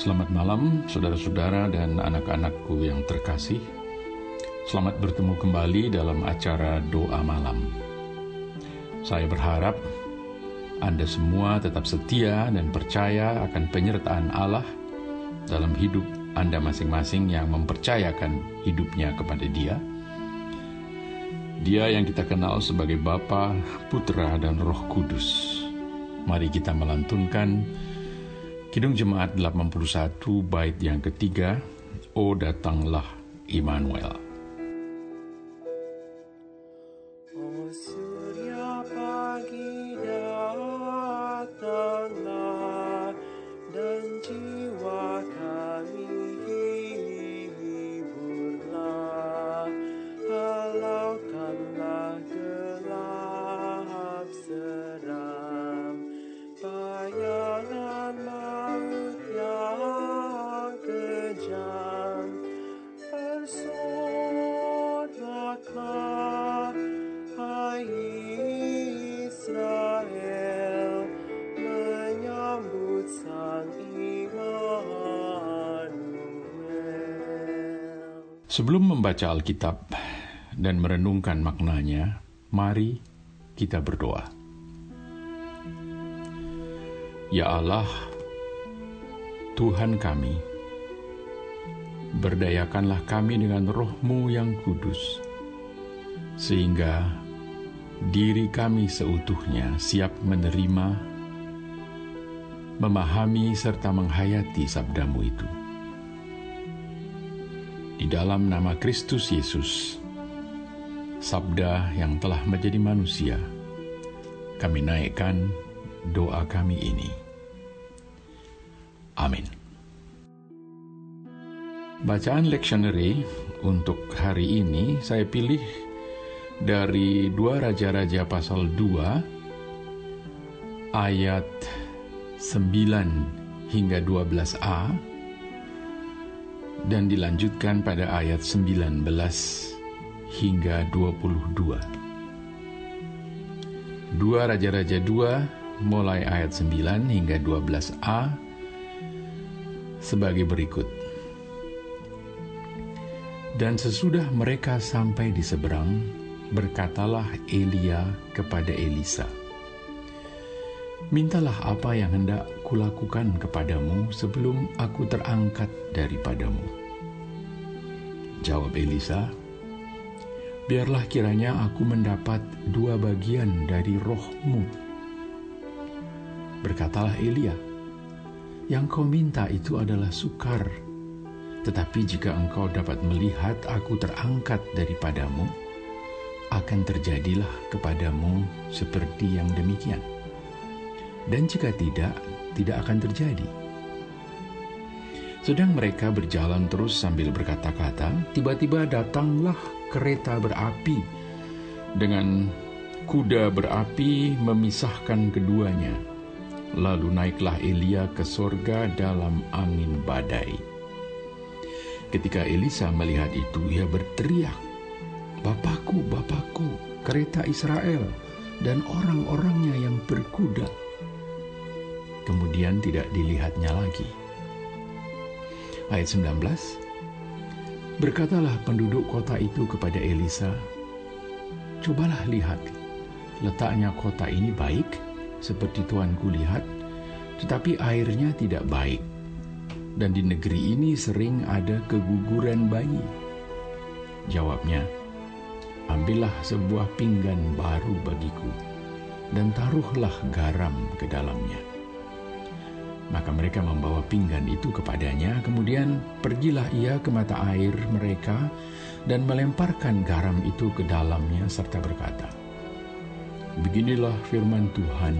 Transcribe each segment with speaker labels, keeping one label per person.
Speaker 1: Selamat malam, saudara-saudara dan anak-anakku yang terkasih. Selamat bertemu kembali dalam acara doa malam. Saya berharap Anda semua tetap setia dan percaya akan penyertaan Allah dalam hidup Anda masing-masing yang mempercayakan hidupnya kepada Dia. Dia yang kita kenal sebagai Bapa, Putra, dan Roh Kudus. Mari kita melantunkan Kidung Jemaat 81 bait yang ketiga, O datanglah Immanuel. Sebelum membaca Alkitab dan merenungkan maknanya, mari kita berdoa. Ya Allah, Tuhan kami, berdayakanlah kami dengan rohmu yang kudus, sehingga diri kami seutuhnya siap menerima, memahami serta menghayati sabdamu itu. Di dalam nama Kristus Yesus, Sabda yang telah menjadi manusia, kami naikkan doa kami ini. Amin. Bacaan lectionary untuk hari ini saya pilih dari dua Raja-Raja pasal 2 ayat 9 hingga 12a dan dilanjutkan pada ayat 19 hingga 22. Dua Raja-Raja 2 mulai ayat 9 hingga 12a sebagai berikut. Dan sesudah mereka sampai di seberang, berkatalah Elia kepada Elisa, Mintalah apa yang hendak kulakukan kepadamu sebelum aku terangkat daripadamu. Jawab Elisa, Biarlah kiranya aku mendapat dua bagian dari rohmu. Berkatalah Elia, yang kau minta itu adalah sukar. Tetapi jika engkau dapat melihat aku terangkat daripadamu, akan terjadilah kepadamu seperti yang demikian. Dan jika tidak, tidak akan terjadi. Sedang mereka berjalan terus sambil berkata-kata, tiba-tiba datanglah kereta berapi dengan kuda berapi memisahkan keduanya. Lalu naiklah Elia ke sorga dalam angin badai. Ketika Elisa melihat itu, ia berteriak, Bapakku, Bapakku, kereta Israel dan orang-orangnya yang berkuda. Kemudian tidak dilihatnya lagi. Ayat 19, Berkatalah penduduk kota itu kepada Elisa, Cobalah lihat, letaknya kota ini baik, seperti tuanku lihat, tetapi airnya tidak baik. Dan di negeri ini sering ada keguguran bayi. Jawabnya, Ambillah sebuah pinggan baru bagiku, dan taruhlah garam ke dalamnya. Maka mereka membawa pinggan itu kepadanya, kemudian pergilah ia ke mata air mereka dan melemparkan garam itu ke dalamnya serta berkata, Beginilah firman Tuhan,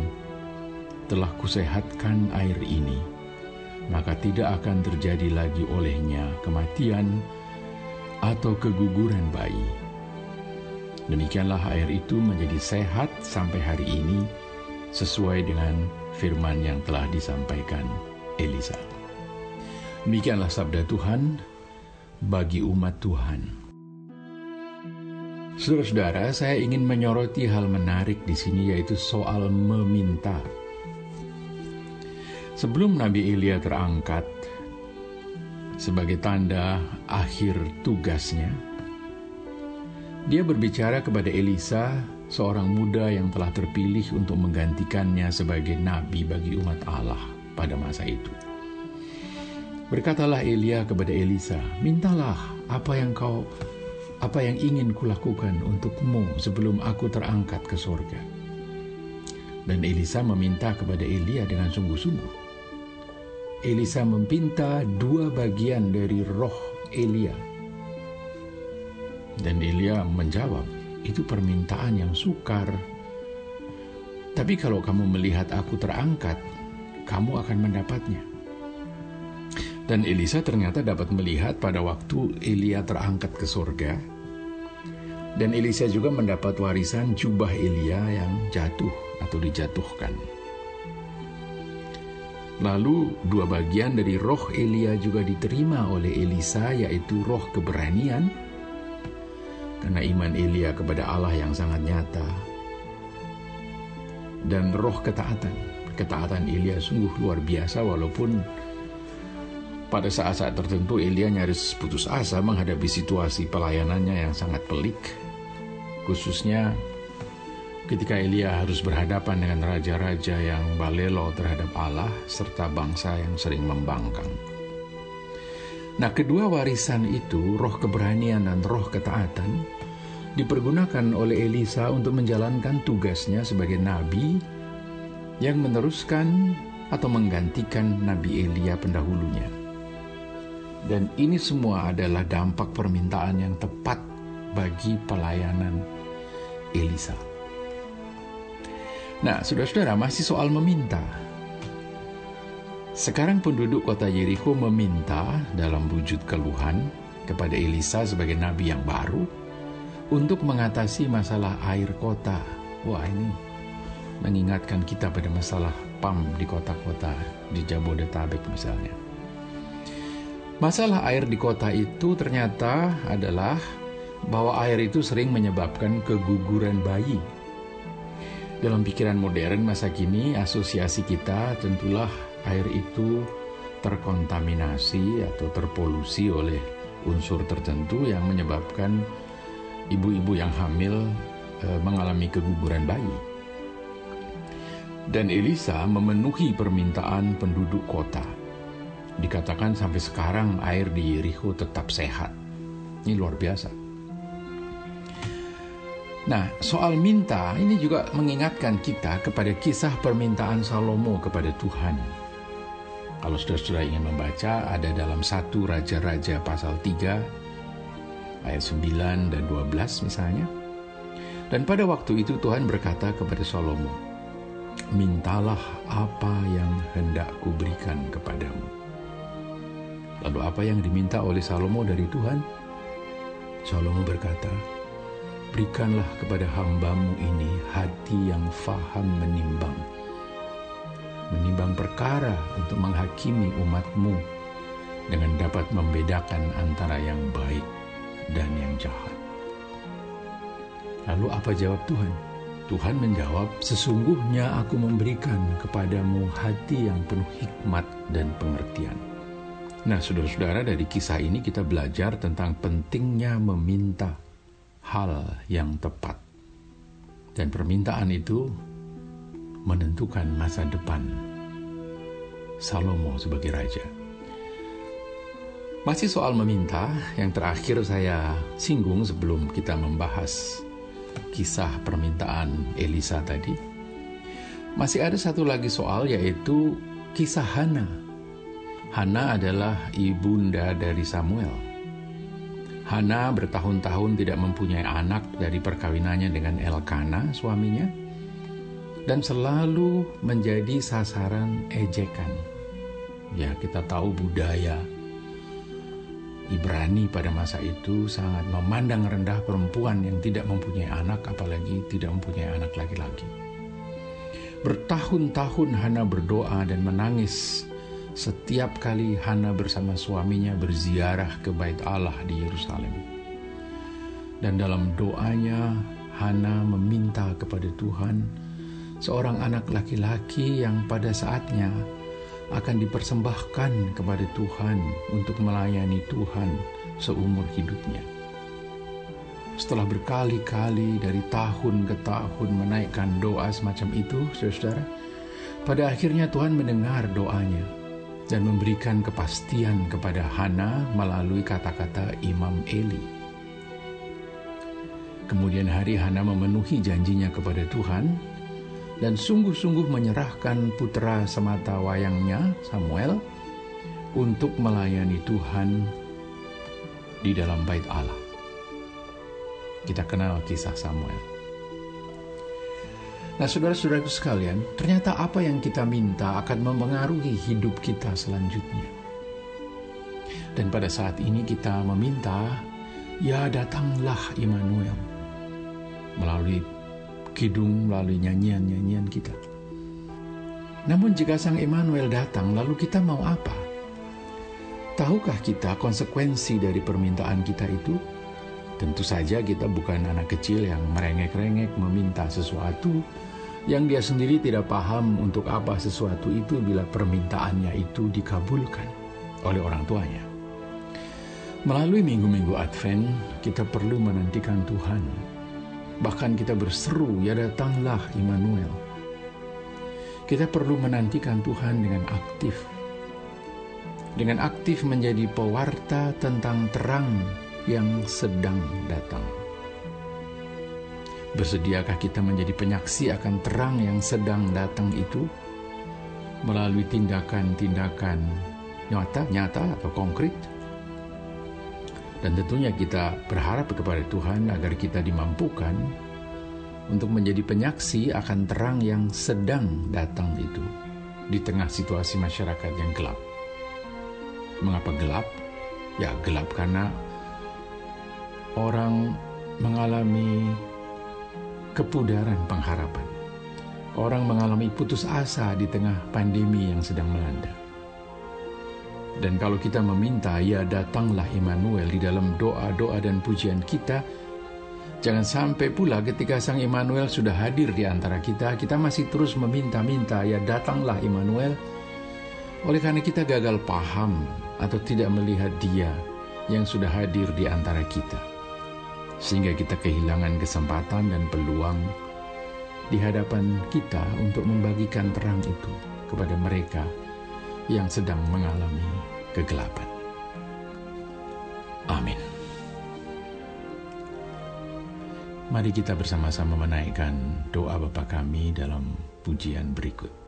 Speaker 1: telah kusehatkan air ini, maka tidak akan terjadi lagi olehnya kematian atau keguguran bayi. Demikianlah air itu menjadi sehat sampai hari ini, sesuai dengan firman yang telah disampaikan Elisa. Demikianlah sabda Tuhan bagi umat Tuhan. Saudara-saudara, saya ingin menyoroti hal menarik di sini yaitu soal meminta. Sebelum Nabi Elia terangkat sebagai tanda akhir tugasnya, dia berbicara kepada Elisa, seorang muda yang telah terpilih untuk menggantikannya sebagai nabi bagi umat Allah pada masa itu. Berkatalah Elia kepada Elisa, "Mintalah apa yang kau apa yang ingin kulakukan untukmu sebelum aku terangkat ke sorga." Dan Elisa meminta kepada Elia dengan sungguh-sungguh. Elisa meminta dua bagian dari roh Elia. Dan Elia menjawab, itu permintaan yang sukar. Tapi kalau kamu melihat aku terangkat, kamu akan mendapatnya. Dan Elisa ternyata dapat melihat pada waktu Elia terangkat ke surga. Dan Elisa juga mendapat warisan jubah Elia yang jatuh atau dijatuhkan. Lalu dua bagian dari roh Elia juga diterima oleh Elisa yaitu roh keberanian karena iman Elia kepada Allah yang sangat nyata dan roh ketaatan. Ketaatan Elia sungguh luar biasa walaupun pada saat-saat tertentu Elia nyaris putus asa menghadapi situasi pelayanannya yang sangat pelik. Khususnya ketika Elia harus berhadapan dengan raja-raja yang balelo terhadap Allah serta bangsa yang sering membangkang. Nah, kedua warisan itu, roh keberanian dan roh ketaatan, dipergunakan oleh Elisa untuk menjalankan tugasnya sebagai nabi yang meneruskan atau menggantikan Nabi Elia pendahulunya. Dan ini semua adalah dampak permintaan yang tepat bagi pelayanan Elisa. Nah, saudara-saudara, masih soal meminta. Sekarang penduduk kota Yeriko meminta dalam wujud keluhan kepada Elisa sebagai nabi yang baru untuk mengatasi masalah air kota. Wah, ini mengingatkan kita pada masalah PAM di kota-kota di Jabodetabek misalnya. Masalah air di kota itu ternyata adalah bahwa air itu sering menyebabkan keguguran bayi. Dalam pikiran modern masa kini, asosiasi kita tentulah air itu terkontaminasi atau terpolusi oleh unsur tertentu yang menyebabkan ibu-ibu yang hamil e, mengalami keguguran bayi. Dan Elisa memenuhi permintaan penduduk kota Dikatakan sampai sekarang air di Yericho tetap sehat. Ini luar biasa. Nah, soal minta ini juga mengingatkan kita kepada kisah permintaan Salomo kepada Tuhan. Kalau saudara-saudara ingin membaca, ada dalam satu Raja-Raja pasal 3, ayat 9 dan 12 misalnya. Dan pada waktu itu Tuhan berkata kepada Salomo, Mintalah apa yang hendak kuberikan kepadamu. Lalu apa yang diminta oleh Salomo dari Tuhan? Salomo berkata, Berikanlah kepada hambamu ini hati yang faham menimbang. Menimbang perkara untuk menghakimi umatmu dengan dapat membedakan antara yang baik dan yang jahat. Lalu apa jawab Tuhan? Tuhan menjawab, sesungguhnya aku memberikan kepadamu hati yang penuh hikmat dan pengertian Nah, saudara-saudara, dari kisah ini kita belajar tentang pentingnya meminta hal yang tepat. Dan permintaan itu menentukan masa depan Salomo sebagai raja. Masih soal meminta, yang terakhir saya singgung sebelum kita membahas kisah permintaan Elisa tadi. Masih ada satu lagi soal yaitu kisah Hana Hana adalah ibunda dari Samuel. Hana bertahun-tahun tidak mempunyai anak dari perkawinannya dengan Elkana, suaminya, dan selalu menjadi sasaran ejekan. Ya, kita tahu budaya Ibrani pada masa itu sangat memandang rendah perempuan yang tidak mempunyai anak, apalagi tidak mempunyai anak laki-laki. Bertahun-tahun Hana berdoa dan menangis setiap kali Hana bersama suaminya berziarah ke bait Allah di Yerusalem. Dan dalam doanya Hana meminta kepada Tuhan seorang anak laki-laki yang pada saatnya akan dipersembahkan kepada Tuhan untuk melayani Tuhan seumur hidupnya. Setelah berkali-kali dari tahun ke tahun menaikkan doa semacam itu, saudara, pada akhirnya Tuhan mendengar doanya dan memberikan kepastian kepada Hana melalui kata-kata Imam Eli. Kemudian hari Hana memenuhi janjinya kepada Tuhan dan sungguh-sungguh menyerahkan putra semata wayangnya Samuel untuk melayani Tuhan di dalam bait Allah. Kita kenal kisah Samuel. Nah, saudara-saudaraku sekalian, ternyata apa yang kita minta akan mempengaruhi hidup kita selanjutnya. Dan pada saat ini kita meminta, ya datanglah Immanuel melalui kidung, melalui nyanyian-nyanyian kita. Namun jika Sang Immanuel datang, lalu kita mau apa? Tahukah kita konsekuensi dari permintaan kita itu? Tentu saja kita bukan anak kecil yang merengek-rengek meminta sesuatu yang dia sendiri tidak paham untuk apa sesuatu itu bila permintaannya itu dikabulkan oleh orang tuanya. Melalui minggu-minggu Advent, kita perlu menantikan Tuhan. Bahkan kita berseru, ya datanglah Immanuel. Kita perlu menantikan Tuhan dengan aktif dengan aktif menjadi pewarta tentang terang yang sedang datang. Bersediakah kita menjadi penyaksi akan terang yang sedang datang itu melalui tindakan-tindakan nyata, nyata atau konkret? Dan tentunya kita berharap kepada Tuhan agar kita dimampukan untuk menjadi penyaksi akan terang yang sedang datang itu di tengah situasi masyarakat yang gelap. Mengapa gelap? Ya, gelap karena orang mengalami kepudaran pengharapan. Orang mengalami putus asa di tengah pandemi yang sedang melanda. Dan kalau kita meminta, ya datanglah Immanuel di dalam doa-doa dan pujian kita, jangan sampai pula ketika Sang Immanuel sudah hadir di antara kita, kita masih terus meminta-minta, ya datanglah Immanuel, oleh karena kita gagal paham atau tidak melihat Dia yang sudah hadir di antara kita, sehingga kita kehilangan kesempatan dan peluang di hadapan kita untuk membagikan terang itu kepada mereka yang sedang mengalami kegelapan. Amin. Mari kita bersama-sama menaikkan doa Bapa kami dalam pujian berikut.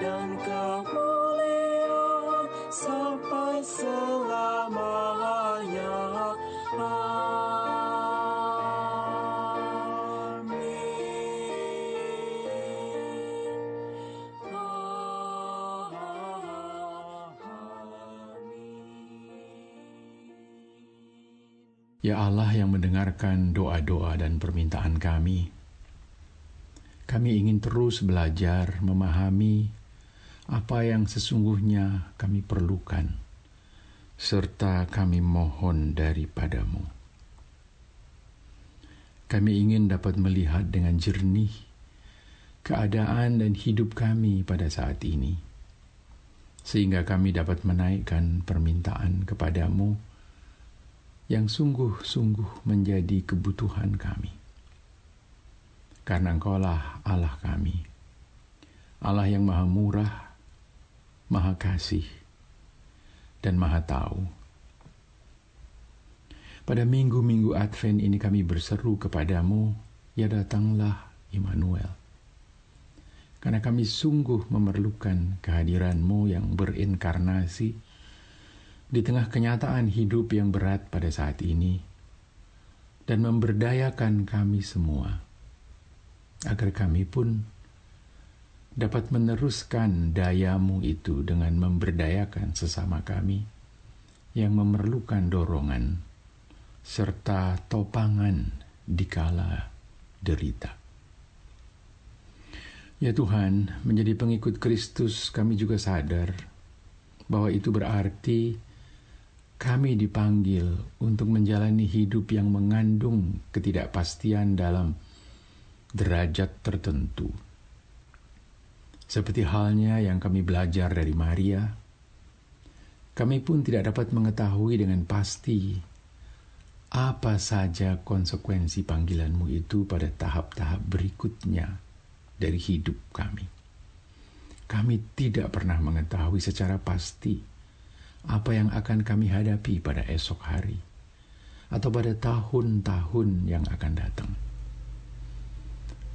Speaker 1: dan kemuliaan sampai selamanya. Ya Allah yang mendengarkan doa-doa dan permintaan kami, kami ingin terus belajar memahami apa yang sesungguhnya kami perlukan, serta kami mohon daripadamu. Kami ingin dapat melihat dengan jernih keadaan dan hidup kami pada saat ini, sehingga kami dapat menaikkan permintaan kepadamu yang sungguh-sungguh menjadi kebutuhan kami. Karena Engkaulah Allah kami, Allah yang maha murah, maha kasih, dan maha tahu. Pada minggu-minggu Advent ini kami berseru kepadamu, ya datanglah Immanuel. Karena kami sungguh memerlukan kehadiranmu yang berinkarnasi di tengah kenyataan hidup yang berat pada saat ini dan memberdayakan kami semua agar kami pun dapat meneruskan dayamu itu dengan memberdayakan sesama kami yang memerlukan dorongan serta topangan di kala derita. Ya Tuhan, menjadi pengikut Kristus kami juga sadar bahwa itu berarti kami dipanggil untuk menjalani hidup yang mengandung ketidakpastian dalam derajat tertentu. Seperti halnya yang kami belajar dari Maria, kami pun tidak dapat mengetahui dengan pasti apa saja konsekuensi panggilanmu itu pada tahap-tahap berikutnya dari hidup kami. Kami tidak pernah mengetahui secara pasti apa yang akan kami hadapi pada esok hari atau pada tahun-tahun yang akan datang.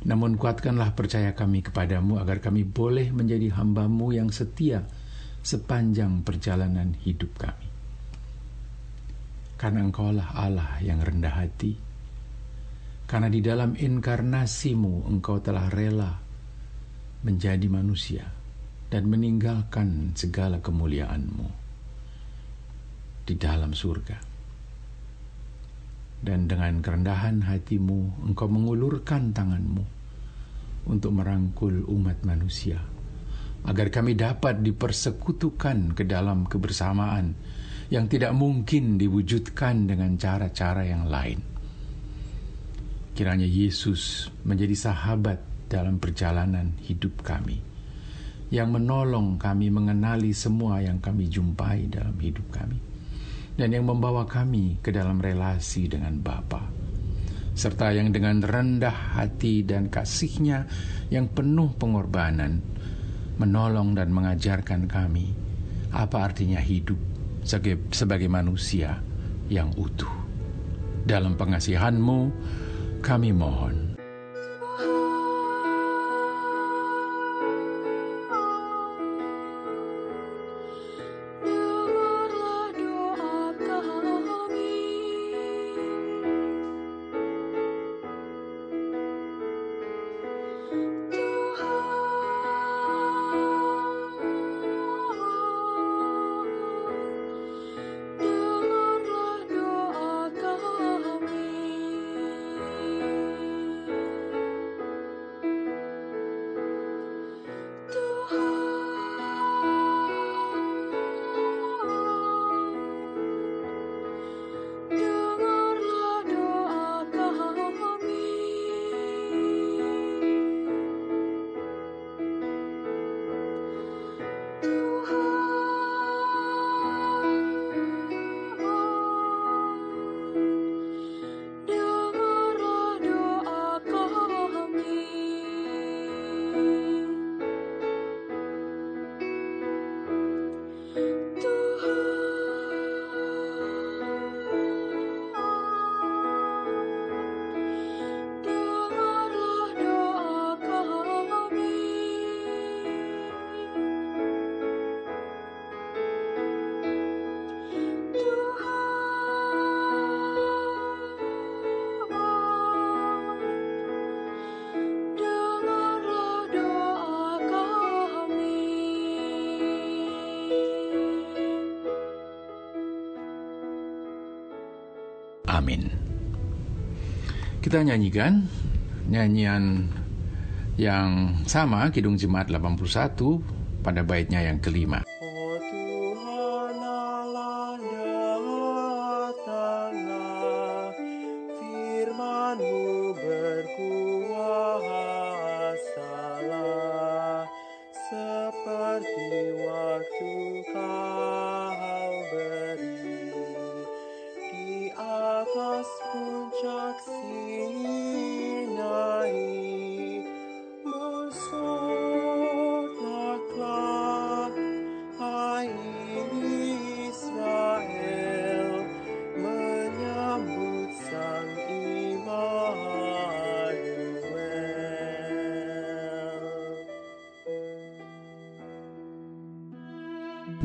Speaker 1: Namun kuatkanlah percaya kami kepadamu agar kami boleh menjadi hambamu yang setia sepanjang perjalanan hidup kami. Karena engkaulah Allah yang rendah hati, karena di dalam inkarnasimu engkau telah rela menjadi manusia dan meninggalkan segala kemuliaanmu di dalam surga. Dan dengan kerendahan hatimu, engkau mengulurkan tanganmu untuk merangkul umat manusia, agar kami dapat dipersekutukan ke dalam kebersamaan yang tidak mungkin diwujudkan dengan cara-cara yang lain. Kiranya Yesus menjadi sahabat dalam perjalanan hidup kami, yang menolong kami mengenali semua yang kami jumpai dalam hidup kami dan yang membawa kami ke dalam relasi dengan Bapa, serta yang dengan rendah hati dan kasihnya yang penuh pengorbanan menolong dan mengajarkan kami apa artinya hidup sebagai, sebagai manusia yang utuh. Dalam pengasihanmu kami mohon.
Speaker 2: Amin. Kita nyanyikan nyanyian yang sama Kidung Jemaat 81 pada baitnya yang kelima.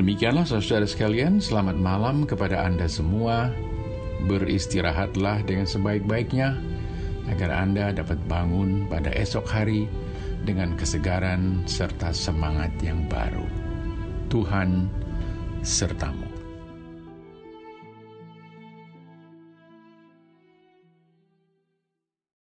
Speaker 2: Demikianlah saudara sekalian, selamat malam kepada Anda semua. Beristirahatlah dengan sebaik-baiknya agar Anda dapat bangun pada esok hari dengan kesegaran serta semangat yang baru. Tuhan sertamu.